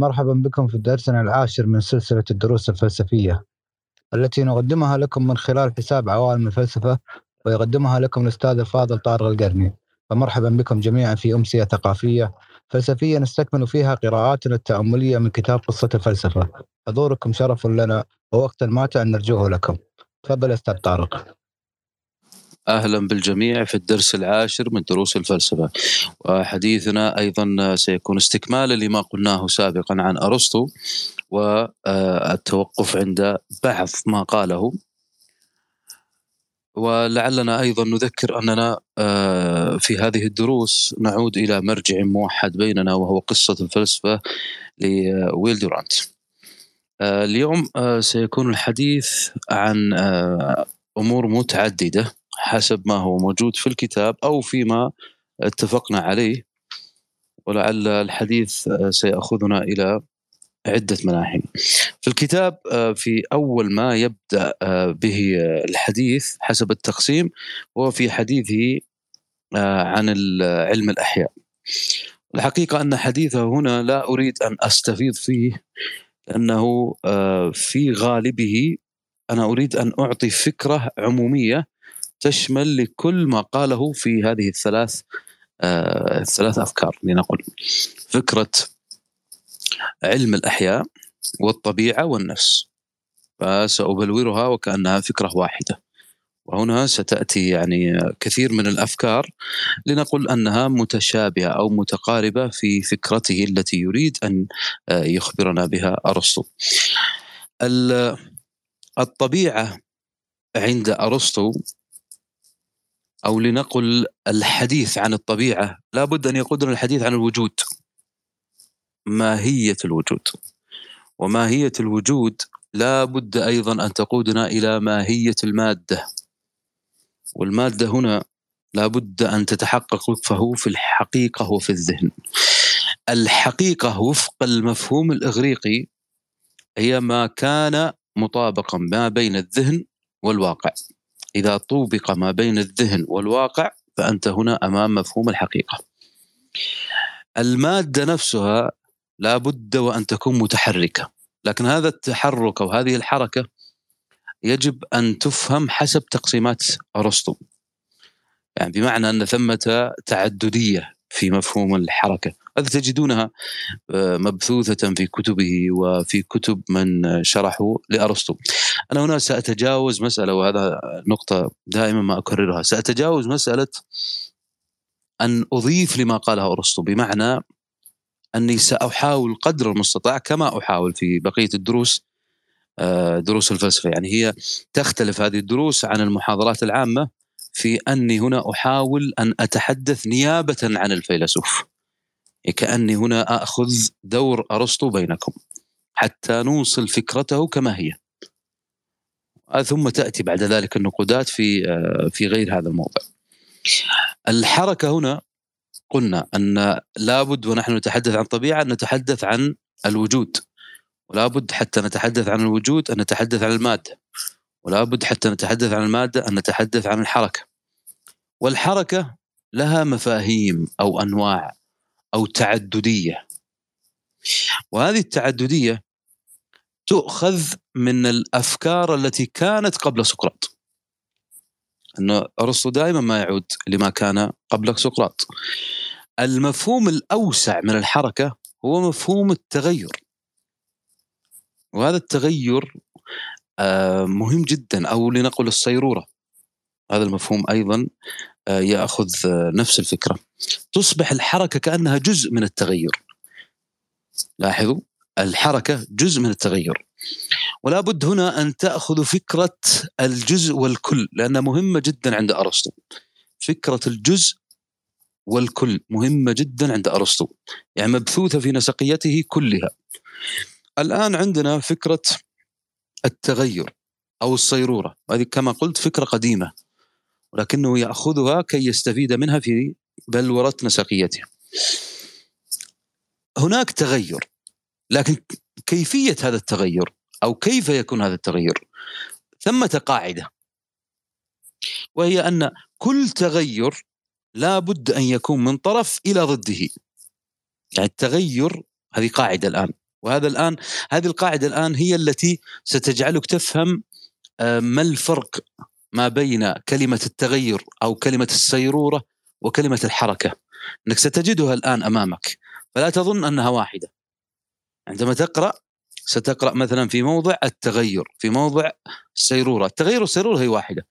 مرحبا بكم في درسنا العاشر من سلسلة الدروس الفلسفية التي نقدمها لكم من خلال حساب عوالم الفلسفة ويقدمها لكم الأستاذ الفاضل طارق القرني. فمرحبا بكم جميعا في أمسية ثقافية فلسفية نستكمل فيها قراءاتنا التأملية من كتاب قصة الفلسفة. حضوركم شرف لنا ووقتا ماتع نرجوه لكم. تفضل أستاذ طارق. أهلا بالجميع في الدرس العاشر من دروس الفلسفة. وحديثنا أيضا سيكون استكمالا لما قلناه سابقا عن أرسطو والتوقف عند بعض ما قاله. ولعلنا أيضا نذكر أننا في هذه الدروس نعود إلى مرجع موحد بيننا وهو قصة الفلسفة لويل دورانت. اليوم سيكون الحديث عن أمور متعددة. حسب ما هو موجود في الكتاب أو فيما اتفقنا عليه ولعل الحديث سيأخذنا إلى عدة مناحي. في الكتاب في أول ما يبدأ به الحديث حسب التقسيم هو في حديثه عن علم الأحياء. الحقيقة أن حديثه هنا لا أريد أن أستفيض فيه لأنه في غالبه أنا أريد أن أعطي فكرة عمومية تشمل لكل ما قاله في هذه الثلاث آه الثلاث أفكار. لنقل فكرة علم الأحياء والطبيعة والنفس. فسأبلورها وكأنها فكرة واحدة. وهنا ستأتي يعني كثير من الأفكار. لنقل أنها متشابهة أو متقاربة في فكرته التي يريد أن يخبرنا بها أرسطو. الطبيعة عند أرسطو أو لنقل الحديث عن الطبيعة لابد أن يقودنا الحديث عن الوجود. ماهية الوجود. وماهية الوجود لا بد أيضا أن تقودنا إلى ماهية المادة. والمادة هنا لا بد أن تتحقق وفقه في الحقيقة وفي الذهن. الحقيقة وفق المفهوم الإغريقي هي ما كان مطابقا ما بين الذهن والواقع. إذا طوبق ما بين الذهن والواقع فأنت هنا أمام مفهوم الحقيقة. المادة نفسها لا بد وأن تكون متحركة لكن هذا التحرك أو هذه الحركة يجب أن تفهم حسب تقسيمات أرسطو. يعني بمعنى أن ثمة تعددية في مفهوم الحركة. هذه تجدونها؟ مبثوثة في كتبه وفي كتب من شرحوا لأرسطو. أنا هنا سأتجاوز مسألة وهذا نقطة دائما ما أكررها. سأتجاوز مسألة أن أضيف لما قاله أرسطو بمعنى أني سأحاول قدر المستطاع كما أحاول في بقية الدروس دروس الفلسفة. يعني هي تختلف هذه الدروس عن المحاضرات العامة في أني هنا أحاول أن أتحدث نيابة عن الفيلسوف. كأني هنا أخذ دور أرسطو بينكم حتى نوصل فكرته كما هي. ثم تأتي بعد ذلك النقودات في في غير هذا الموضع. الحركة هنا قلنا أن لابد ونحن نتحدث عن الطبيعة أن نتحدث عن الوجود. ولابد حتى نتحدث عن الوجود أن نتحدث عن المادة. ولابد حتى نتحدث عن المادة أن نتحدث عن الحركة. والحركة لها مفاهيم أو أنواع. أو تعددية. وهذه التعددية تؤخذ من الأفكار التي كانت قبل سقراط. أن أرسطو دائما ما يعود لما كان قبل سقراط. المفهوم الأوسع من الحركة هو مفهوم التغير. وهذا التغير مهم جدا أو لنقل الصيرورة. هذا المفهوم أيضا يأخذ نفس الفكرة. تصبح الحركة كأنها جزء من التغير. لاحظوا؟ الحركة جزء من التغير. ولا بد هنا أن تأخذ فكرة الجزء والكل لأنها مهمة جدا عند أرسطو. فكرة الجزء والكل مهمة جدا عند أرسطو. يعني مبثوثة في نسقيته كلها. الآن عندنا فكرة التغير أو الصيرورة. هذه كما قلت فكرة قديمة. ولكنه يأخذها كي يستفيد منها في بلورة نسقيته. هناك تغير لكن كيفية هذا التغير أو كيف يكون هذا التغير؟ ثمة قاعدة وهي أن كل تغير لا بد أن يكون من طرف إلى ضده. يعني التغير هذه قاعدة الآن وهذا الآن هذه القاعدة الآن هي التي ستجعلك تفهم آه، ما الفرق ما بين كلمة التغير أو كلمة السيرورة وكلمة الحركة. إنك ستجدها الآن أمامك. فلا تظن أنها واحدة. عندما تقرأ ستقرأ مثلا في موضع التغير في موضع السيرورة. التغير والسيرورة هي واحدة.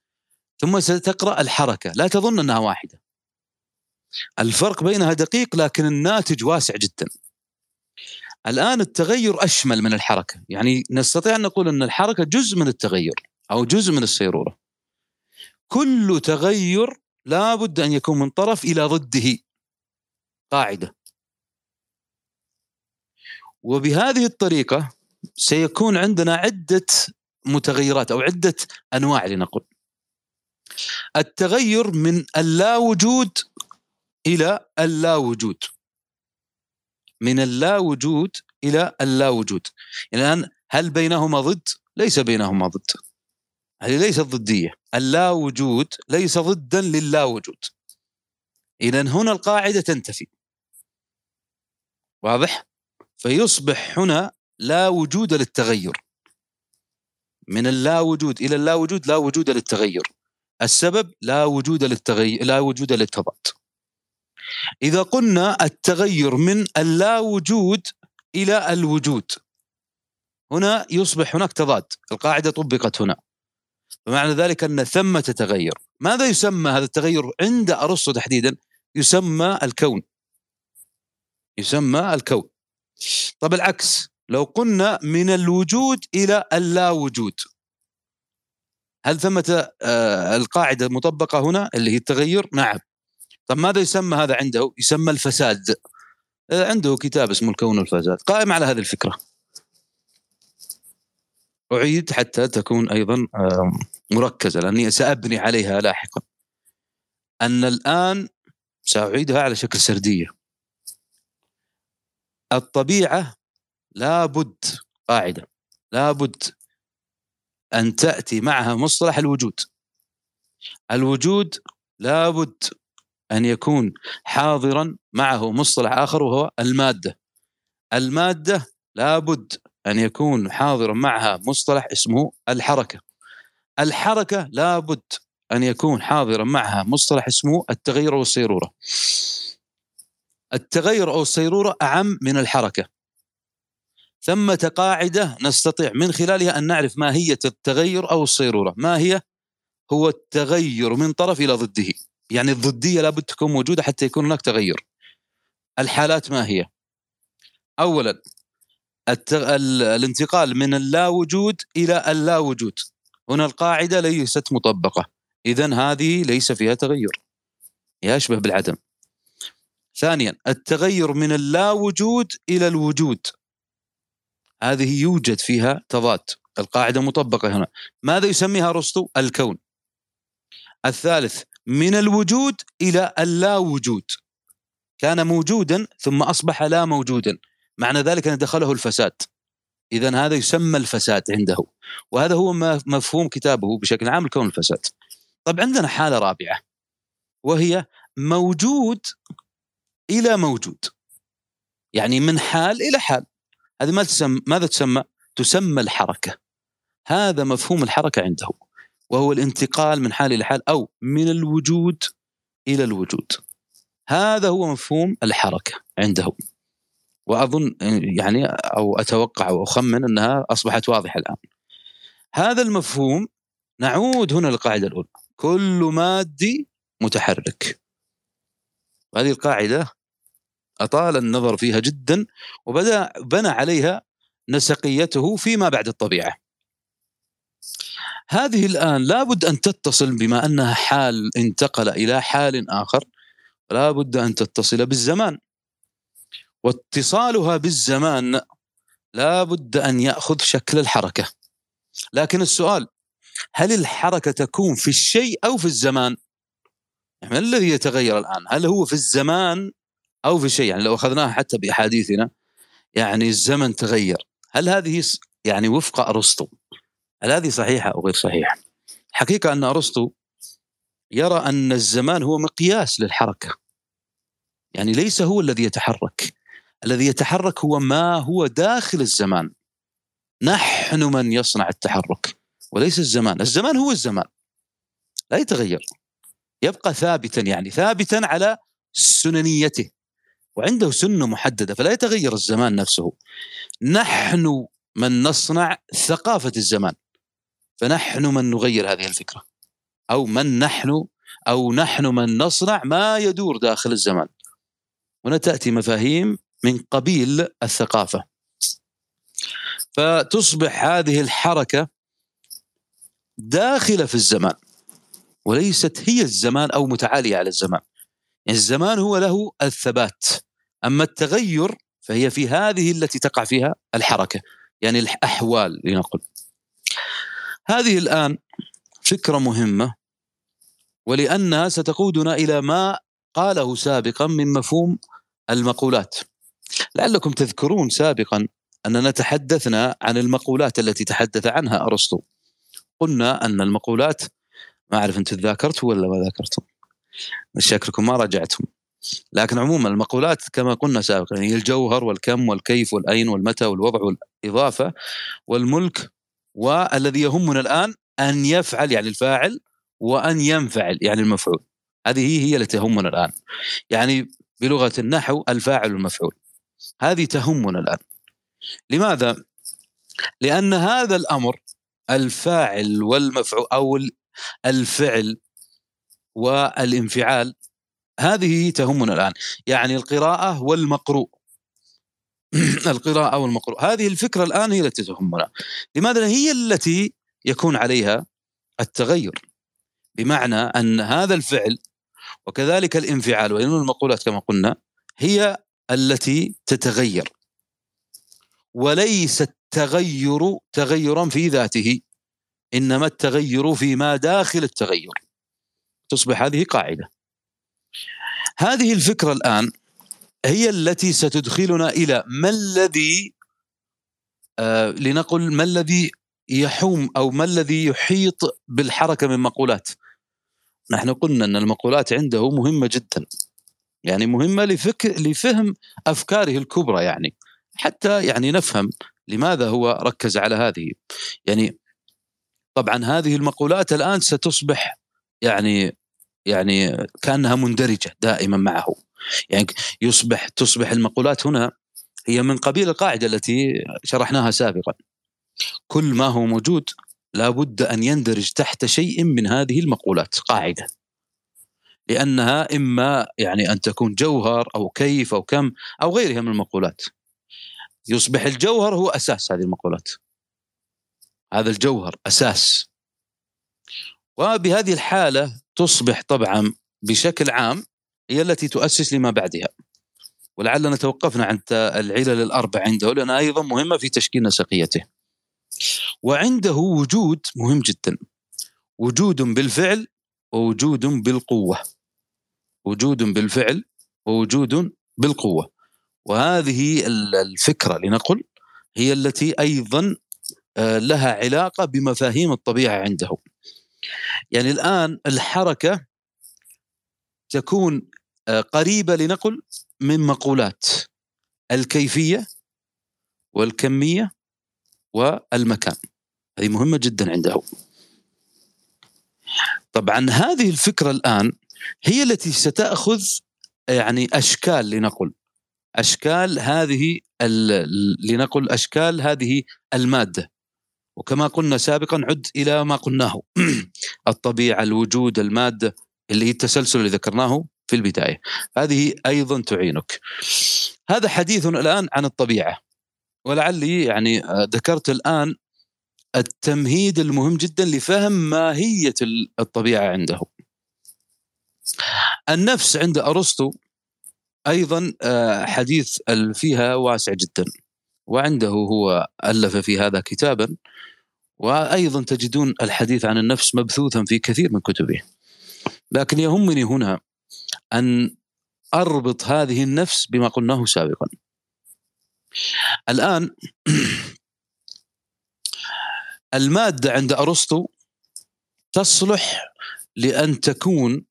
ثم ستقرأ الحركة. لا تظن أنها واحدة. الفرق بينها دقيق لكن الناتج واسع جدا. الآن التغير أشمل من الحركة. يعني نستطيع أن نقول أن الحركة جزء من التغير أو جزء من السيرورة. كل تغير لا بد أن يكون من طرف إلى ضده. قاعدة. وبهذه الطريقة سيكون عندنا عدة متغيرات أو عدة أنواع لنقل التغير من اللا وجود إلى اللا وجود من اللا وجود إلى اللا وجود يعني الآن هل بينهما ضد؟ ليس بينهما ضد. هذه ليست ضدية. اللا وجود ليس ضدا للا وجود اذا هنا القاعدة تنتفي. واضح؟ فيصبح هنا لا وجود للتغير. من اللا وجود إلى اللا وجود لا وجود للتغير. السبب لا وجود للتغير لا وجود للتضاد. إذا قلنا التغير من اللا وجود إلى الوجود هنا يصبح هناك تضاد. القاعدة طبقت هنا. فمعنى ذلك أن ثمه تغير ماذا يسمى هذا التغير عند أرسطو تحديدا؟ يسمى الكون. يسمى الكون. طب العكس لو قلنا من الوجود إلى اللا وجود هل ثمة آه القاعدة مطبقة هنا اللي هي التغير؟ نعم. طب ماذا يسمى هذا عنده؟ يسمى الفساد. آه عنده كتاب اسمه الكون والفساد. قائم على هذه الفكرة. أعيد حتى تكون أيضا مركزة لأني سأبني عليها لاحقا. أن الآن سأعيدها على شكل سردية. الطبيعة لابد قاعدة لابد أن تأتي معها مصطلح الوجود. الوجود لابد أن يكون حاضرا معه مصطلح آخر وهو المادة. المادة لابد أن يكون حاضرا معها مصطلح اسمه الحركة الحركة لابد أن يكون حاضرا معها مصطلح اسمه التغير والسيرورة التغير أو السيرورة أعم من الحركة ثمة قاعدة نستطيع من خلالها أن نعرف ماهية التغير أو الصيرورة ما هي؟ هو التغير من طرف إلى ضده يعني الضدية لابد تكون موجودة حتى يكون هناك تغير الحالات ما هي؟ أولا. الانتقال من اللا وجود إلى اللا وجود هنا القاعدة ليست مطبقة. إذا هذه ليس فيها تغير. يشبه بالعدم. ثانيا التغير من اللا وجود إلى الوجود. هذه يوجد فيها تضاد. القاعدة مطبقة هنا. ماذا يسميها أرسطو؟ الكون. الثالث من الوجود إلى اللا وجود كان موجودا ثم أصبح لا موجودا. معنى ذلك أن دخله الفساد. إذا هذا يسمى الفساد عنده. وهذا هو مفهوم كتابه بشكل عام الكون الفساد. طب عندنا حالة رابعة وهي موجود إلى موجود. يعني من حال إلى حال. هذه ما تسمى ماذا تسمى؟ تسمى الحركة. هذا مفهوم الحركة عنده وهو الانتقال من حال إلى حال أو من الوجود إلى الوجود. هذا هو مفهوم الحركة عنده. وأظن يعني أو أتوقع أو أخمن أنها أصبحت واضحة الآن. هذا المفهوم نعود هنا للقاعدة الأولى. كل مادي متحرك. هذه القاعدة أطال النظر فيها جدا وبدأ بنى عليها نسقيته فيما بعد الطبيعة. هذه الآن لابد أن تتصل بما أنها حال انتقل إلى حال آخر. لابد أن تتصل بالزمان. واتصالها بالزمان لابد أن يأخذ شكل الحركة لكن السؤال هل الحركة تكون في الشيء أو في الزمان؟ يعني ما الذي يتغير الآن؟ هل هو في الزمان أو في شيء يعني لو أخذناها حتى بأحاديثنا يعني الزمن تغير هل هذه يعني وفق أرسطو هل هذه صحيحة أو غير صحيحة؟ حقيقه أن أرسطو يرى أن الزمان هو مقياس للحركة يعني ليس هو الذي يتحرك الذي يتحرك هو ما هو داخل الزمان. نحن من يصنع التحرك وليس الزمان. الزمان هو الزمان لا يتغير. يبقى ثابتا يعني ثابتا على سننيته. وعنده سنة محددة فلا يتغير الزمان نفسه. نحن من نصنع ثقافة الزمان فنحن من نغير هذه الفكرة. أو من نحن أو نحن من نصنع ما يدور داخل الزمان. هنا تأتي مفاهيم من قبيل الثقافة. فتصبح هذه الحركة داخلة في الزمان وليست هي الزمان أو متعالية على الزمان. يعني الزمان هو له الثبات أما التغير فهي في هذه التي تقع فيها الحركة يعني الأحوال لنقل. هذه الآن فكرة مهمة ولأنها ستقودنا إلى ما قاله سابقا من مفهوم المقولات. لعلكم تذكرون سابقا أننا تحدثنا عن المقولات التي تحدث عنها أرسطو. قلنا أن المقولات ما أعرف انت ذاكرت ولا ما ذاكرتم. شكلكم ما راجعتم لكن عموما المقولات كما قلنا سابقا هي الجوهر والكم والكيف والأين والمتى والوضع والإضافة والملك والذي يهمنا الآن أن يفعل يعني الفاعل وأن ينفعل يعني المفعول. هذه هي التي تهمنا الآن. يعني بلغة النحو الفاعل والمفعول هذه تهمنا الآن. لماذا؟ لأن هذا الأمر الفاعل والمفعول أو الفعل والانفعال هذه تهمنا الآن. يعني القراءة والمقروء. القراءة والمقروء. هذه الفكرة الآن هي التي تهمنا. لماذا؟ هي التي يكون عليها التغير. بمعنى أن هذا الفعل وكذلك الانفعال وان المقولات كما قلنا هي التي تتغير. وليس التغير تغيرا في ذاته إنما التغير فيما داخل التغير. تصبح هذه قاعدة. هذه الفكرة الآن هي التي ستدخلنا إلى ما الذي آه لنقل ما الذي يحوم أو ما الذي يحيط بالحركة من مقولات. نحن قلنا أن المقولات عنده مهمة جدا. يعني مهمة لفكر لفهم أفكاره الكبرى يعني حتى يعني نفهم لماذا هو ركز على هذه. يعني طبعا هذه المقولات الآن ستصبح يعني يعني كأنها مندرجة دائما معه. يعني يصبح تصبح المقولات هنا هي من قبيل القاعدة التي شرحناها سابقا. كل ما هو موجود لابد أن يندرج تحت شيء من هذه المقولات قاعدة. لأنها إما يعني أن تكون جوهر أو كيف أو كم أو غيرها من المقولات. يصبح الجوهر هو أساس هذه المقولات. هذا الجوهر أساس. وبهذه الحالة تصبح طبعا بشكل عام هي التي تؤسس لما بعدها. ولعلنا توقفنا عند العلل الأربع عنده لأنها أيضا مهمة في تشكيل نسقيته وعنده وجود مهم جدا. وجود بالفعل ووجود بالقوة. وجود بالفعل ووجود بالقوة. وهذه الفكرة لنقل هي التي أيضا آه، لها علاقة بمفاهيم الطبيعة عنده يعني الآن الحركة تكون آه، قريبة لنقل من مقولات الكيفية والكمية والمكان. هذه مهمة جدا عنده طبعا هذه الفكرة الآن هي التي ستأخذ يعني أشكال لنقل. أشكال هذه لنقل أشكال هذه المادة. وكما قلنا سابقا عد إلى ما قلناه. الطبيعة الوجود المادة اللي هي التسلسل اللي ذكرناه في البداية. هذه أيضا تعينك. هذا حديث الآن عن الطبيعة. ولعلي يعني ذكرت الآن التمهيد المهم جدا لفهم ماهية الطبيعة عنده. النفس عند أرسطو أيضا آه، حديث فيها واسع جدا وعنده هو ألف في هذا كتابا وأيضا تجدون الحديث عن النفس مبثوثا في كثير من كتبه. لكن يهمني هنا أن أربط هذه النفس بما قلناه سابقا. الآن المادة عند أرسطو تصلح لأن تكون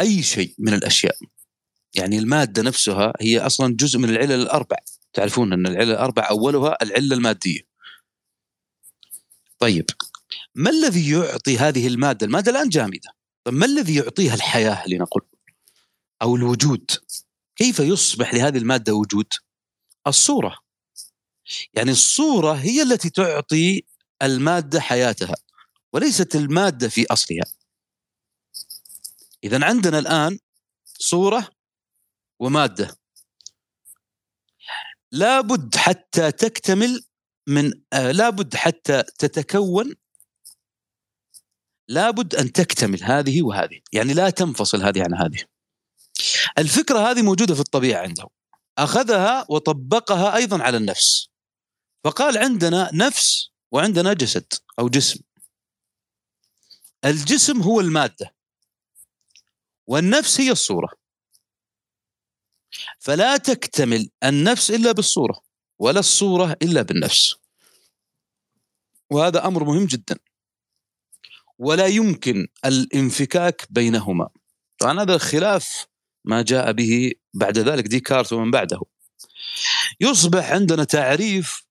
أي شيء من الأشياء. يعني المادة نفسها هي أصلا جزء من العلل الأربع. تعرفون أن العلل الأربع أولها العلة المادية. طيب ما الذي يعطي هذه المادة؟ المادة الآن جامدة. طيب ما الذي يعطيها الحياة لنقل أو الوجود؟ كيف يصبح لهذه المادة وجود؟ الصورة. يعني الصورة هي التي تعطي المادة حياتها وليست المادة في أصلها. اذا عندنا الآن صورة ومادة. لابد حتى تكتمل من آه لابد حتى تتكون لابد أن تكتمل هذه وهذه. يعني لا تنفصل هذه عن هذه. الفكرة هذه موجودة في الطبيعة عنده أخذها وطبقها أيضا على النفس. فقال عندنا نفس وعندنا جسد أو جسم. الجسم هو المادة. والنفس هي الصورة. فلا تكتمل النفس إلا بالصورة ولا الصورة إلا بالنفس. وهذا أمر مهم جدا. ولا يمكن الانفكاك بينهما. طبعا هذا الخلاف ما جاء به بعد ذلك ديكارت ومن بعده. يصبح عندنا تعريف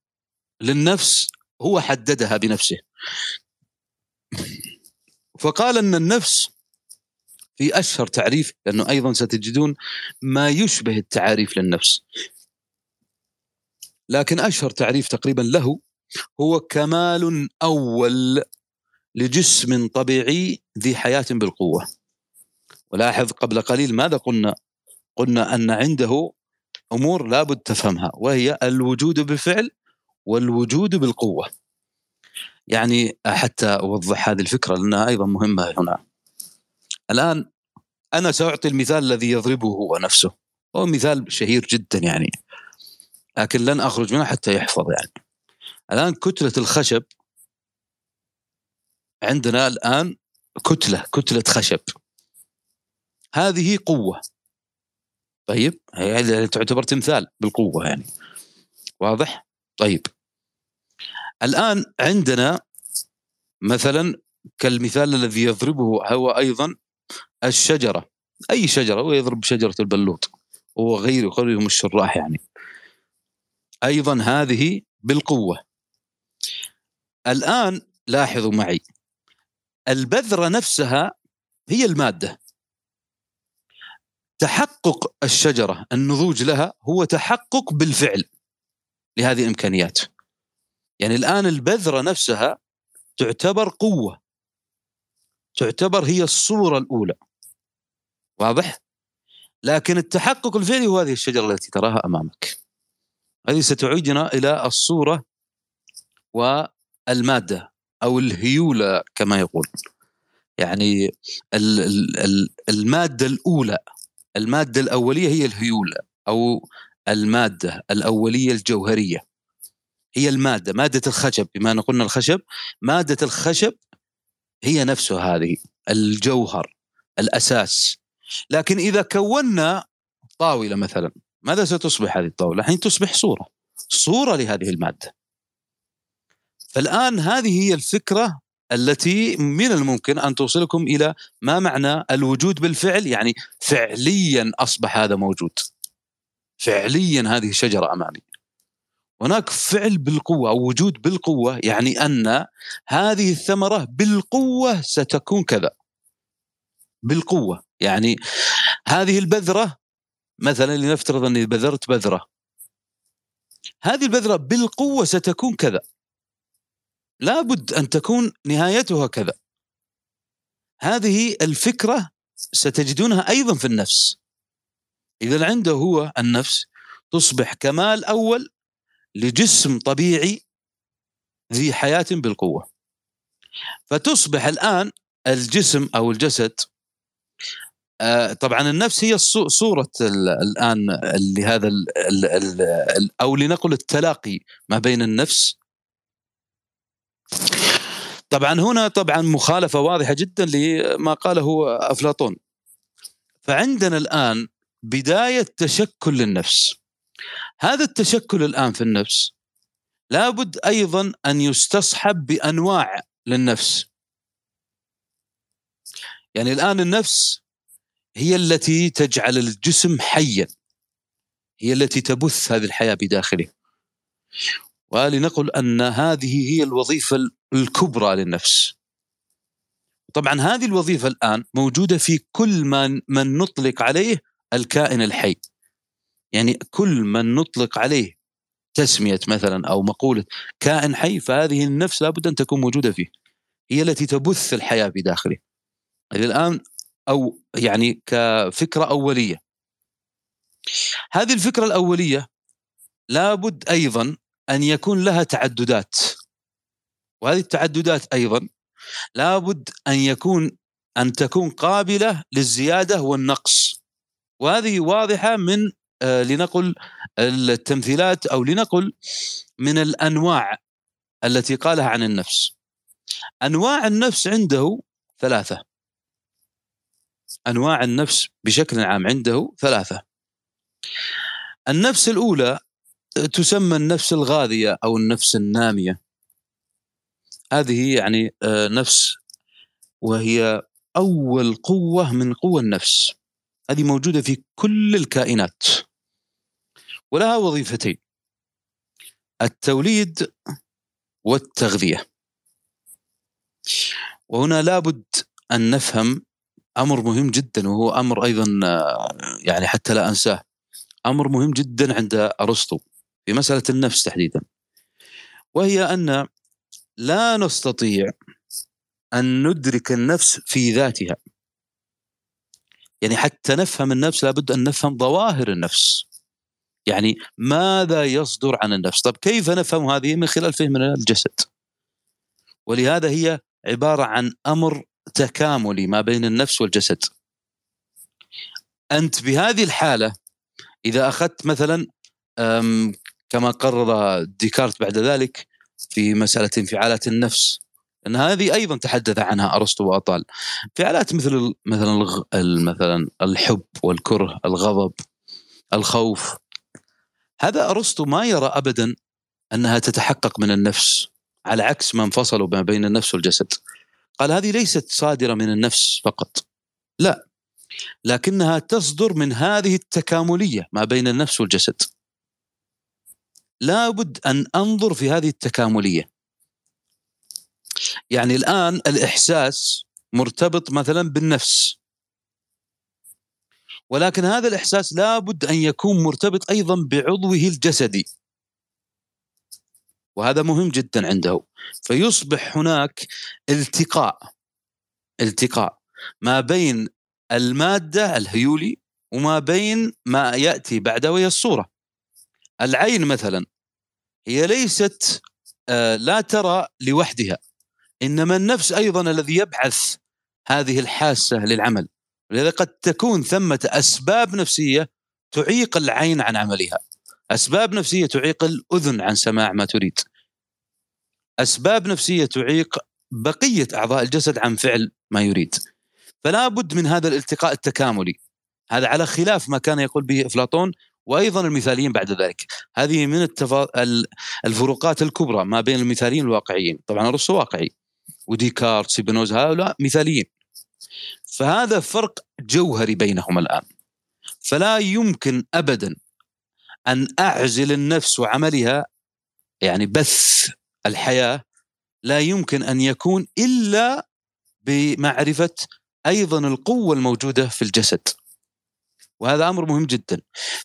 للنفس هو حددها بنفسه. فقال أن النفس في أشهر تعريف لأنه أيضا ستجدون ما يشبه التعاريف للنفس. لكن أشهر تعريف تقريبا له هو كمال أول لجسم طبيعي ذي حياة بالقوة. ولاحظ قبل قليل ماذا قلنا؟ قلنا أن عنده أمور لابد تفهمها وهي الوجود بالفعل والوجود بالقوة. يعني حتى أوضح هذه الفكرة لأنها أيضا مهمة هنا. الآن أنا سأعطي المثال الذي يضربه هو نفسه. هو مثال شهير جدا يعني لكن لن أخرج منه حتى يحفظ يعني. الآن كتلة الخشب عندنا الآن كتلة كتلة خشب. هذه قوة. طيب هي تعتبر تمثال بالقوة يعني. واضح؟ طيب. الآن عندنا مثلا كالمثال الذي يضربه هو أيضا الشجرة. أي شجرة هو يضرب شجرة البلوط. وغيره غيرهم الشراح يعني. أيضا هذه بالقوة. الآن لاحظوا معي. البذرة نفسها هي المادة. تحقق الشجرة النضوج لها هو تحقق بالفعل لهذه الإمكانيات. يعني الآن البذرة نفسها تعتبر قوة. تعتبر هي الصورة الأولى. واضح؟ لكن التحقق الفعلي هو هذه الشجرة التي تراها أمامك. هذه ستعيدنا إلى الصورة والمادة أو الهيولة كما يقول. يعني المادة الأولى المادة الأولية هي الهيولة أو المادة الأولية الجوهرية. هي المادة مادة الخشب بما أن قلنا الخشب مادة الخشب هي نفسها هذه الجوهر الأساس. لكن إذا كونا طاولة مثلا ماذا ستصبح هذه الطاولة؟ الحين تصبح صورة صورة لهذه المادة. فالآن هذه هي الفكرة التي من الممكن أن توصلكم إلى ما معنى الوجود بالفعل يعني فعليا أصبح هذا موجود. فعليا هذه الشجره أمامي. هناك فعل بالقوة أو وجود بالقوة يعني أن هذه الثمرة بالقوة ستكون كذا. بالقوة. يعني هذه البذرة مثلا لنفترض أني بذرت بذرة. هذه البذرة بالقوة ستكون كذا. لابد أن تكون نهايتها كذا. هذه الفكرة ستجدونها أيضا في النفس. إذا عنده هو النفس تصبح كمال أول لجسم طبيعي ذي حياة بالقوة. فتصبح الآن الجسم أو الجسد آه طبعا النفس هي صورة الآن لهذا أو لنقل التلاقي ما بين النفس. طبعا هنا طبعا مخالفة واضحة جدا لما قاله أفلاطون. فعندنا الآن بداية تشكل للنفس. هذا التشكل الآن في النفس لابد أيضا أن يستصحب بأنواع للنفس. يعني الآن النفس هي التي تجعل الجسم حيا. هي التي تبث هذه الحياة بداخله. ولنقل أن هذه هي الوظيفة الكبرى للنفس. طبعا هذه الوظيفة الآن موجودة في كل من من نطلق عليه الكائن الحي. يعني كل من نطلق عليه تسمية مثلا أو مقولة كائن حي فهذه النفس لابد أن تكون موجودة فيه. هي التي تبث الحياة بداخله. الآن أو يعني كفكرة أولية. هذه الفكرة الأولية لابد أيضا أن يكون لها تعددات. وهذه التعددات أيضا لابد أن يكون أن تكون قابلة للزيادة والنقص. وهذه واضحة من آه لنقل التمثيلات أو لنقل من الأنواع التي قالها عن النفس. أنواع النفس عنده ثلاثة. أنواع النفس بشكل عام عنده ثلاثة. النفس الأولى تسمى النفس الغاذية أو النفس النامية. هذه يعني آه، نفس وهي أول قوة من قوى النفس. هذه موجودة في كل الكائنات. ولها وظيفتين التوليد والتغذية. وهنا لابد أن نفهم أمر مهم جدا وهو أمر أيضا آه، يعني حتى لا أنساه. أمر مهم جدا عند أرسطو في مسألة النفس تحديدا. وهي أن لا نستطيع أن ندرك النفس في ذاتها. يعني حتى نفهم النفس لابد أن نفهم ظواهر النفس. يعني ماذا يصدر عن النفس؟ طب كيف نفهم هذه من خلال فهم الجسد؟ ولهذا هي عبارة عن أمر تكاملي ما بين النفس والجسد. أنت بهذه الحالة إذا أخذت مثلا كما قرر ديكارت بعد ذلك في مسألة انفعالات النفس أن هذه أيضا تحدث عنها أرسطو وأطال. انفعالات مثل مثلا مثلا الحب والكره الغضب الخوف هذا أرسطو ما يرى ابدا أنها تتحقق من النفس على عكس ما انفصلوا ما بين النفس والجسد. قال هذه ليست صادرة من النفس فقط. لا لكنها تصدر من هذه التكاملية ما بين النفس والجسد. لابد أن أنظر في هذه التكاملية. يعني الآن الإحساس مرتبط مثلا بالنفس. ولكن هذا الإحساس لابد أن يكون مرتبط أيضا بعضوه الجسدي. وهذا مهم جدا عنده. فيصبح هناك التقاء التقاء ما بين المادة الهيولي وما بين ما يأتي بعده وهي الصورة. العين مثلا هي ليست آه، لا ترى لوحدها إنما النفس أيضا الذي يبعث هذه الحاسة للعمل لذا قد تكون ثمة أسباب نفسية تعيق العين عن عملها. أسباب نفسية تعيق الأذن عن سماع ما تريد. أسباب نفسية تعيق بقية أعضاء الجسد عن فعل ما يريد. فلا بد من هذا الالتقاء التكاملي. هذا على خلاف ما كان يقول به أفلاطون وأيضا المثاليين بعد ذلك. هذه من التفا... الفروقات الكبرى ما بين المثاليين الواقعيين طبعا ارسطو واقعي. وديكارت سيبنوز هؤلاء مثاليين. فهذا فرق جوهري بينهم الآن. فلا يمكن ابدا أن أعزل النفس وعملها يعني بث الحياة لا يمكن أن يكون إلا بمعرفة أيضا القوة الموجودة في الجسد. وهذا أمر مهم جدا.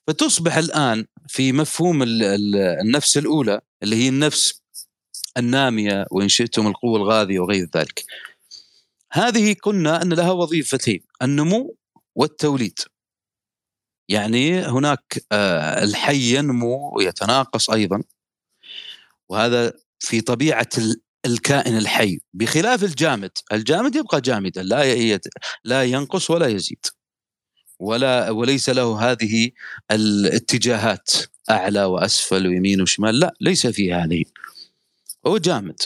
فتصبح الآن في مفهوم النفس الأولى اللي هي النفس النامية وإن شئتم القوة الغاذية وغير ذلك. هذه قلنا أن لها وظيفتين النمو والتوليد. يعني هناك آه، الحي ينمو ويتناقص أيضا. وهذا في طبيعة الكائن الحي. بخلاف الجامد الجامد يبقى جامدا لا لا ينقص ولا يزيد. ولا وليس له هذه الاتجاهات أعلى وأسفل ويمين وشمال لا ليس فيه هذه. هو جامد.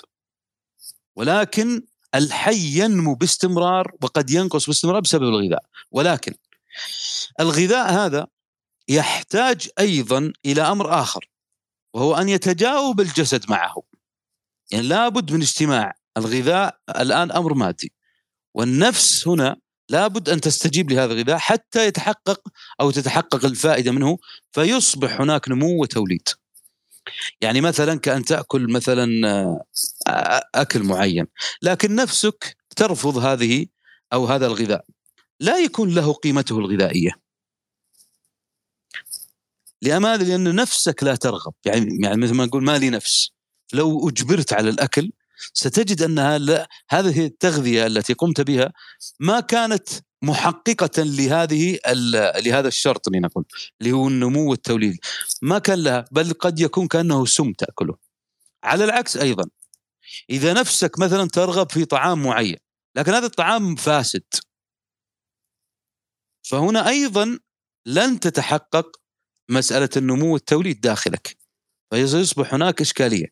ولكن الحي ينمو باستمرار وقد ينقص باستمرار بسبب الغذاء. ولكن الغذاء هذا يحتاج أيضا إلى أمر آخر وهو أن يتجاوب الجسد معه. يعني لابد من اجتماع. الغذاء الآن أمر مادي. والنفس هنا لابد أن تستجيب لهذا الغذاء حتى يتحقق أو تتحقق الفائدة منه فيصبح هناك نمو وتوليد. يعني مثلا كأن تأكل مثلا آه، أكل معين لكن نفسك ترفض هذه أو هذا الغذاء. لا يكون له قيمته الغذائية. لماذا؟ لأن نفسك لا ترغب. يعني يعني مثل ما نقول ما لي نفس. لو أجبرت على الأكل ستجد انها لا هذه التغذية التي قمت بها ما كانت محققة لهذه لهذا الشرط لنقول اللي هو النمو والتوليد. ما كان لها بل قد يكون كأنه سم تأكله على العكس أيضا. إذا نفسك مثلا ترغب في طعام معين لكن هذا الطعام فاسد. فهنا أيضا لن تتحقق مسألة النمو والتوليد داخلك فيصبح هناك إشكالية.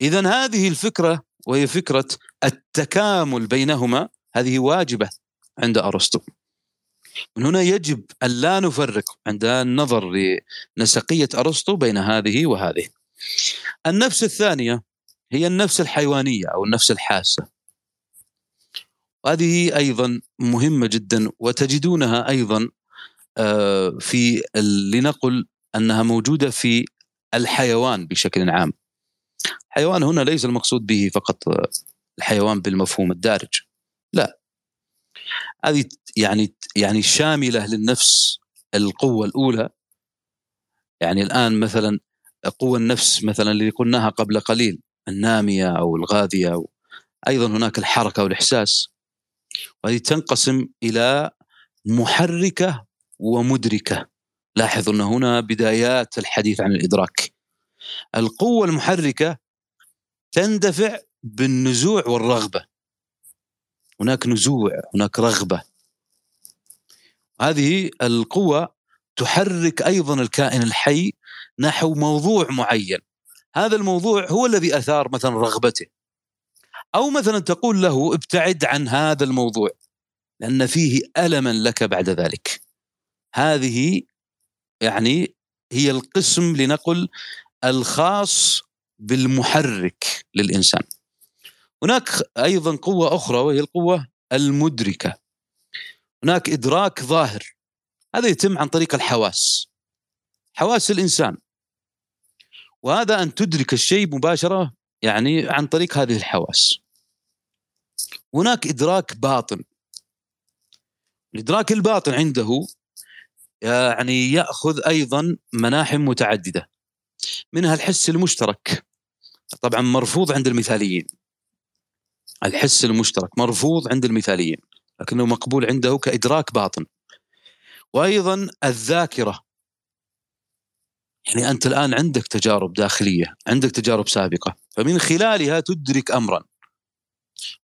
إذا هذه الفكرة وهي فكرة التكامل بينهما هذه واجبة عند أرسطو. من هنا يجب أن لا نفرق عند النظر لنسقية أرسطو بين هذه وهذه. النفس الثانية هي النفس الحيوانية أو النفس الحاسة. وهذه أيضا مهمة جدا وتجدونها أيضا آه، في لنقل أنها موجودة في الحيوان بشكل عام. حيوان هنا ليس المقصود به فقط الحيوان بالمفهوم الدارج لا. هذه يعني يعني شاملة للنفس القوة الأولى. يعني الآن مثلا قوة النفس مثلا اللي قلناها قبل قليل النامية أو الغاذية أو أيضا هناك الحركة والإحساس. وهذه تنقسم إلى محركة ومدركة. لاحظوا أن هنا بدايات الحديث عن الإدراك. القوة المحركة تندفع بالنزوع والرغبة. هناك نزوع هناك رغبة. هذه القوة تحرك أيضا الكائن الحي نحو موضوع معين. هذا الموضوع هو الذي أثار مثلا رغبته. أو مثلا تقول له ابتعد عن هذا الموضوع لأن فيه ألما لك بعد ذلك. هذه يعني هي القسم لنقل الخاص بالمحرك للإنسان. هناك أيضا قوة أخرى وهي القوة المدركة. هناك إدراك ظاهر. هذا يتم عن طريق الحواس. حواس الإنسان. وهذا أن تدرك الشيء مباشرة يعني عن طريق هذه الحواس. هناك إدراك باطن. الإدراك الباطن عنده يعني يأخذ أيضا مناحي متعددة. منها الحس المشترك. طبعا مرفوض عند المثاليين. الحس المشترك مرفوض عند المثاليين لكنه مقبول عنده كإدراك باطن. وأيضا الذاكرة. يعني أنت الآن عندك تجارب داخلية عندك تجارب سابقة فمن خلالها تدرك أمرا.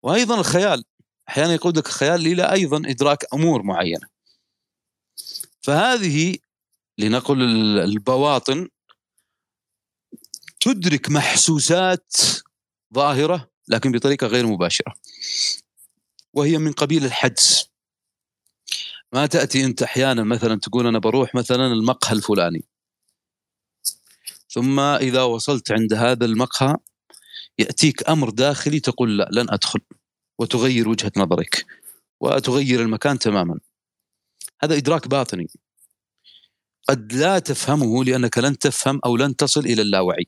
وأيضا الخيال. أحيانا يقودك الخيال إلى أيضا إدراك أمور معينة. فهذه لنقل البواطن تدرك محسوسات ظاهرة لكن بطريقة غير مباشرة وهي من قبيل الحدس. ما تأتي أنت أحيانا مثلا تقول أنا بروح مثلا المقهى الفلاني ثم إذا وصلت عند هذا المقهى يأتيك أمر داخلي تقول لا لن أدخل وتغير وجهة نظرك وتغير المكان تماما. هذا إدراك باطني. قد لا تفهمه لأنك لن تفهم أو لن تصل إلى اللاوعي.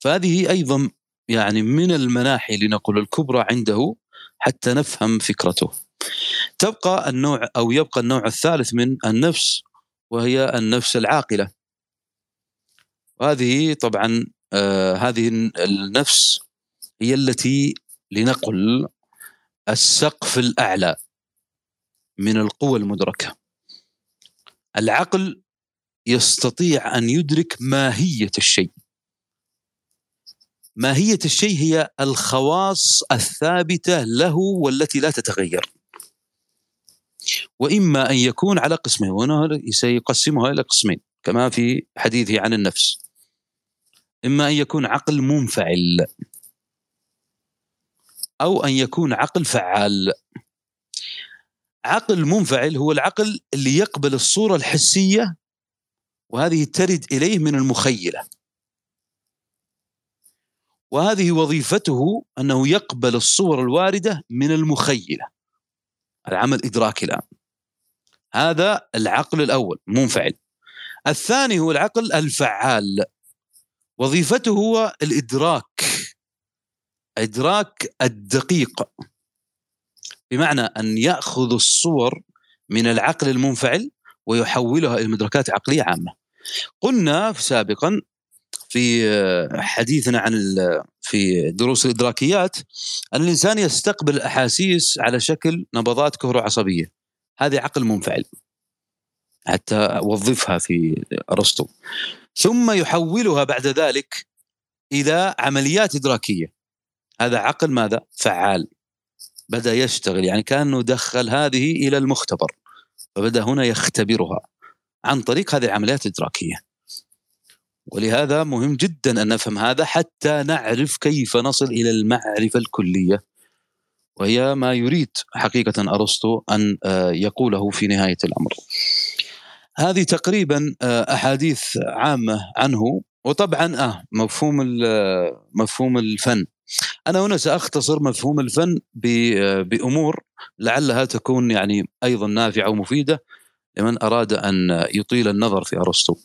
فهذه أيضا يعني من المناحي لنقول الكبرى عنده حتى نفهم فكرته. تبقى النوع أو يبقى النوع الثالث من النفس وهي النفس العاقلة. وهذه طبعا آه هذه النفس هي التي لنقل السقف الأعلى من القوى المدركة. العقل يستطيع أن يدرك ماهية الشيء. ماهية الشيء هي الخواص الثابتة له والتي لا تتغير. وإما أن يكون على قسمين وهنا سيقسمها إلى قسمين كما في حديثه عن النفس. إما أن يكون عقل منفعل أو أن يكون عقل فعال. عقل منفعل هو العقل اللي يقبل الصورة الحسية وهذه ترد إليه من المخيلة. وهذه وظيفته أنه يقبل الصور الواردة من المخيلة. هذا عمل إدراكي الآن. هذا العقل الأول منفعل. الثاني هو العقل الفعال. وظيفته هو الإدراك إدراك الدقيق. بمعنى أن يأخذ الصور من العقل المنفعل ويحولها إلى مدركات عقلية عامة. قلنا سابقا في حديثنا عن في دروس الإدراكيات أن الإنسان يستقبل الأحاسيس على شكل نبضات كهروعصبيه هذه عقل منفعل. حتى وظفها في أرسطو. ثم يحولها بعد ذلك إلى عمليات إدراكية. هذا عقل ماذا؟ فعال. بدأ يشتغل يعني كأنه دخل هذه إلى المختبر فبدأ هنا يختبرها عن طريق هذه العمليات الإدراكية. ولهذا مهم جدا أن نفهم هذا حتى نعرف كيف نصل إلى المعرفة الكلية. وهي ما يريد حقيقة أرسطو أن آه، يقوله في نهاية الأمر. هذه تقريبا آه، أحاديث عامة عنه وطبعا آه مفهوم آه، مفهوم الفن أنا هنا سأختصر مفهوم الفن بأمور لعلها تكون يعني أيضا نافعة ومفيدة لمن أراد أن يطيل النظر في أرسطو.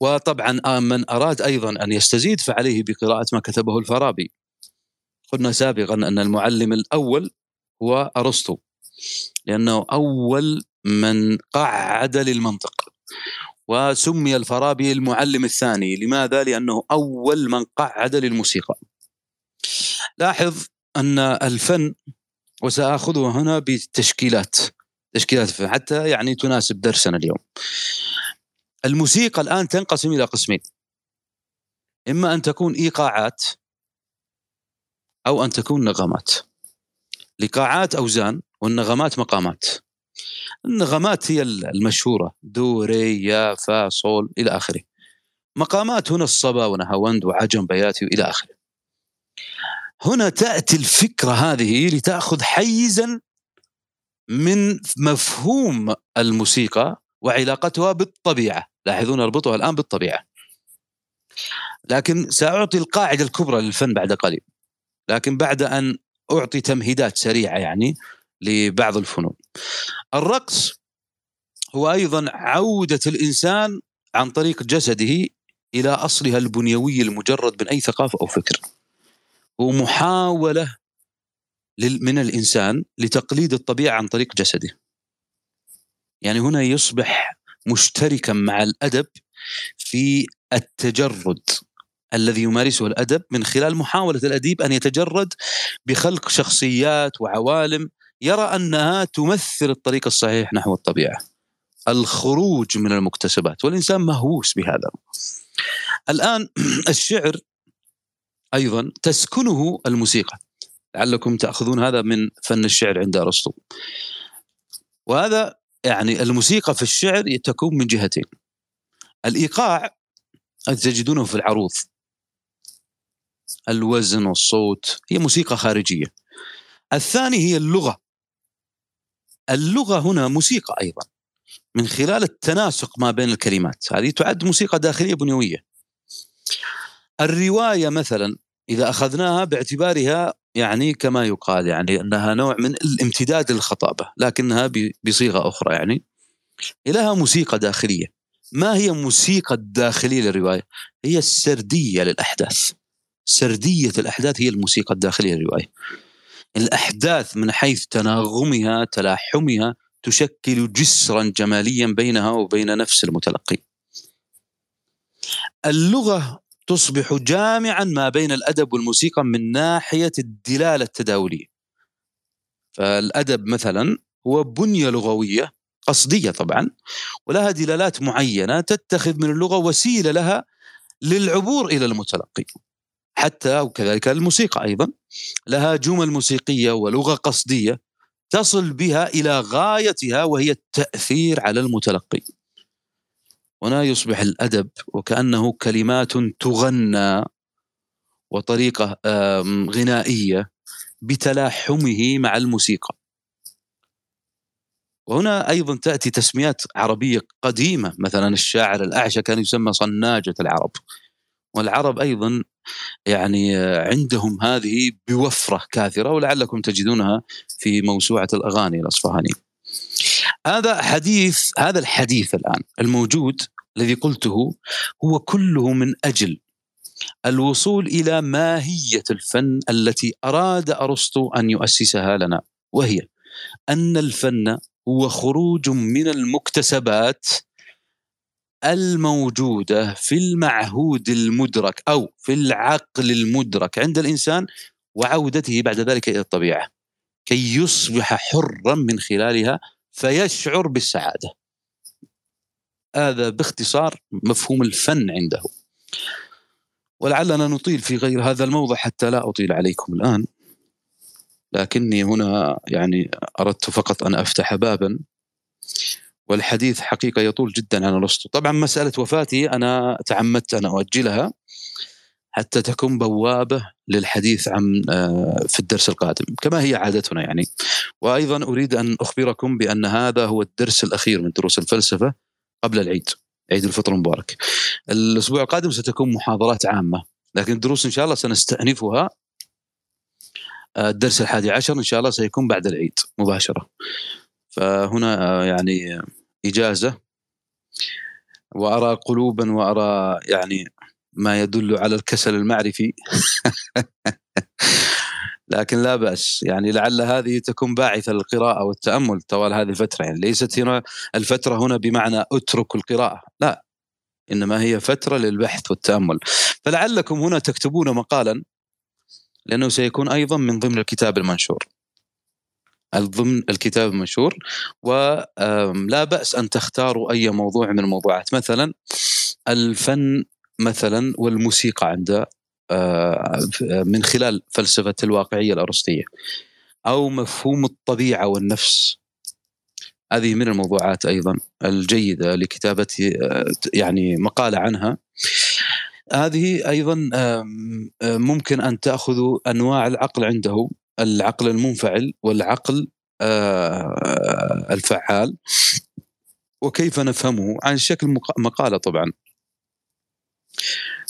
وطبعا آه، من أراد أيضا أن يستزيد فعليه بقراءة ما كتبه الفارابي. قلنا سابقا أن المعلم الأول هو أرسطو لأنه أول من قعد للمنطق وسمي الفارابي المعلم الثاني. لماذا؟ لأنه أول من قعد للموسيقى لاحظ أن الفن وسآخذه هنا بتشكيلات تشكيلات حتى يعني تناسب درسنا اليوم. الموسيقى الآن تنقسم إلى قسمين. إما أن تكون إيقاعات أو أن تكون نغمات. الايقاعات أوزان والنغمات مقامات. النغمات هي المشهورة. دو ري يا فا صول إلى آخره. مقامات هنا الصبا ونهاوند وعجم بياتي إلى آخره. هنا تأتي الفكرة هذه لتأخذ حيزا من مفهوم الموسيقى وعلاقتها بالطبيعة. لاحظون أربطها الآن بالطبيعة. لكن سأعطي القاعدة الكبرى للفن بعد قليل. لكن بعد أن أعطي تمهيدات سريعة يعني لبعض الفنون. الرقص هو أيضا عودة الإنسان عن طريق جسده إلى أصلها البنيوي المجرد من أي ثقافة أو فكر. هو محاولة من الإنسان لتقليد الطبيعة عن طريق جسده. يعني هنا يصبح مشتركا مع الأدب في التجرد الذي يمارسه الأدب من خلال محاولة الأديب أن يتجرد بخلق شخصيات وعوالم يرى أنها تمثل الطريق الصحيح نحو الطبيعة. الخروج من المكتسبات والإنسان مهووس بهذا. الآن الشعر أيضا تسكنه الموسيقى. لعلكم تأخذون هذا من فن الشعر عند أرسطو. وهذا يعني الموسيقى في الشعر تكون من جهتين الإيقاع تجدونه في العروض الوزن والصوت هي موسيقى خارجية الثاني هي اللغة اللغة هنا موسيقى أيضا من خلال التناسق ما بين الكلمات. هذه تعد موسيقى داخلية بنيوية. الرواية مثلا إذا أخذناها باعتبارها يعني كما يقال يعني أنها نوع من الامتداد للخطابة لكنها بصيغة أخرى يعني. لها موسيقى داخلية. ما هي موسيقى الداخلية للرواية؟ هي السردية للأحداث. سردية الأحداث هي الموسيقى الداخلية للرواية. الأحداث من حيث تناغمها تلاحمها تشكل جسرا جماليا بينها وبين نفس المتلقي اللغة تصبح جامعا ما بين الأدب والموسيقى من ناحية الدلالة التداولية. فالأدب مثلا هو بنية لغوية قصدية طبعا ولها دلالات معينة تتخذ من اللغة وسيلة لها للعبور إلى المتلقي. حتى وكذلك الموسيقى أيضا لها جمل موسيقية ولغة قصدية تصل بها إلى غايتها وهي التأثير على المتلقي. هنا يصبح الأدب وكأنه كلمات تغنى وطريقة غنائية بتلاحمه مع الموسيقى وهنا أيضا تأتي تسميات عربية قديمة مثلا الشاعر الأعشى كان يسمى صناجة العرب والعرب أيضا يعني عندهم هذه بوفرة كاثرة ولعلكم تجدونها في موسوعة الأغاني الأصفهاني. هذا حديث هذا الحديث الآن الموجود الذي قلته هو كله من أجل الوصول إلى ماهية الفن التي أراد أرسطو أن يؤسسها لنا وهي أن الفن هو خروج من المكتسبات الموجودة في المعهود المدرك أو في العقل المدرك عند الإنسان وعودته بعد ذلك إلى الطبيعة كي يصبح حرا من خلالها فيشعر بالسعادة. هذا باختصار مفهوم الفن عنده. ولعلنا نطيل في غير هذا الموضع حتى لا أطيل عليكم الآن. لكني هنا يعني أردت فقط أن أفتح بابا والحديث حقيقة يطول جدا عن ارسطو طبعا مسألة وفاتي أنا تعمدت أن أؤجلها حتى تكون بوابة للحديث عن آه، في الدرس القادم. كما هي عادتنا يعني. وأيضا أريد أن أخبركم بأن هذا هو الدرس الأخير من دروس الفلسفة قبل العيد عيد الفطر المبارك. الأسبوع القادم ستكون محاضرات عامة لكن الدروس إن شاء الله سنستأنفها آه، الدرس الحادي عشر إن شاء الله سيكون بعد العيد مباشرة. فهنا آه، يعني إجازة وأرى قلوبا وأرى يعني ما يدل على الكسل المعرفي. لكن لا بأس يعني لعل هذه تكون باعثة للقراءة والتأمل طوال هذه الفترة. يعني ليست هنا الفترة هنا بمعنى أترك القراءة لا إنما هي فترة للبحث والتأمل. فلعلكم هنا تكتبون مقالا لأنه سيكون أيضا من ضمن الكتاب المنشور. ضمن الكتاب المنشور ولا بأس أن تختاروا أي موضوع من الموضوعات. مثلا الفن مثلا والموسيقى عند آه، من خلال فلسفة الواقعية الأرسطية أو مفهوم الطبيعة والنفس. هذه من الموضوعات أيضا الجيدة لكتابة آه، يعني مقالة عنها. هذه أيضا ممكن أن تأخذوا أنواع العقل عنده. العقل المنفعل والعقل آه، الفعال. وكيف نفهمه؟ عن شكل مقالة طبعا.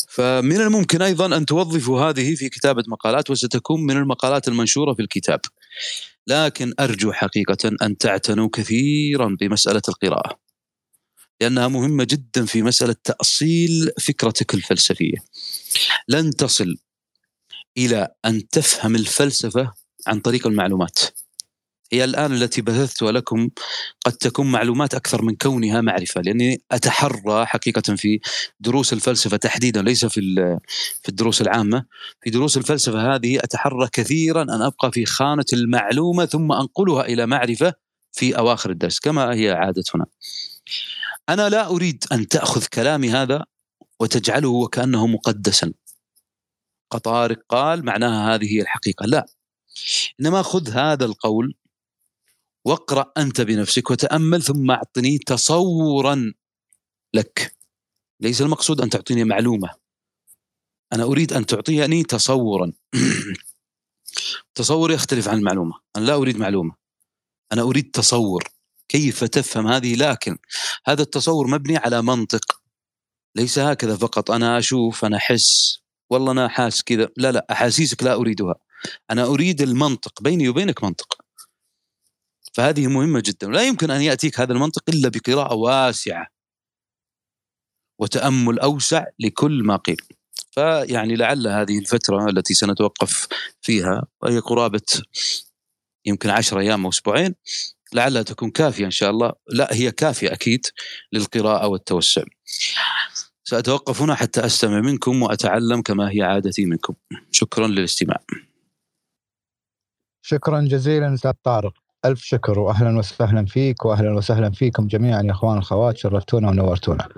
فمن الممكن أيضا أن توظفوا هذه في كتابة مقالات وستكون من المقالات المنشورة في الكتاب. لكن أرجو حقيقة أن تعتنوا كثيرا بمسألة القراءة. لأنها مهمة جدا في مسألة تأصيل فكرتك الفلسفية. لن تصل إلى أن تفهم الفلسفة عن طريق المعلومات. هي الآن التي بثثتها لكم قد تكون معلومات أكثر من كونها معرفة لأني أتحرى حقيقة في دروس الفلسفة تحديدا ليس في في الدروس العامة. في دروس الفلسفة هذه أتحرى كثيرا أن أبقى في خانة المعلومة ثم أنقلها إلى معرفة في أواخر الدرس كما هي عادتنا. أنا لا أريد أن تأخذ كلامي هذا وتجعله وكانه مقدسا. قطارق قال معناها هذه هي الحقيقة. لا. إنما خذ هذا القول واقرأ أنت بنفسك وتأمل ثم أعطني تصورا لك. ليس المقصود أن تعطيني معلومة. أنا أريد أن تعطيني تصورا. تصور يختلف عن المعلومة. أنا لا أريد معلومة. أنا أريد تصور. كيف تفهم هذه؟ لكن هذا التصور مبني على منطق. ليس هكذا فقط. أنا أشوف أنا أحس. والله أنا حاس كذا. لا لا أحاسيسك لا أريدها. أنا أريد المنطق بيني وبينك منطق. فهذه مهمة جدا. لا يمكن أن يأتيك هذا المنطق إلا بقراءة واسعة وتأمل أوسع لكل ما قيل. فيعني لعل هذه الفترة التي سنتوقف فيها وهي قرابة يمكن عشر أيام أو أسبوعين لعلها تكون كافية إن شاء الله. لا هي كافية أكيد للقراءة والتوسع. سأتوقف هنا حتى أستمع منكم وأتعلم كما هي عادتي منكم. شكرا للاستماع. شكرا جزيلا أستاذ طارق. ألف شكر وأهلا وسهلا فيك وأهلا وسهلا فيكم جميعا يا أخوان الأخوات شرفتونا ونورتونا.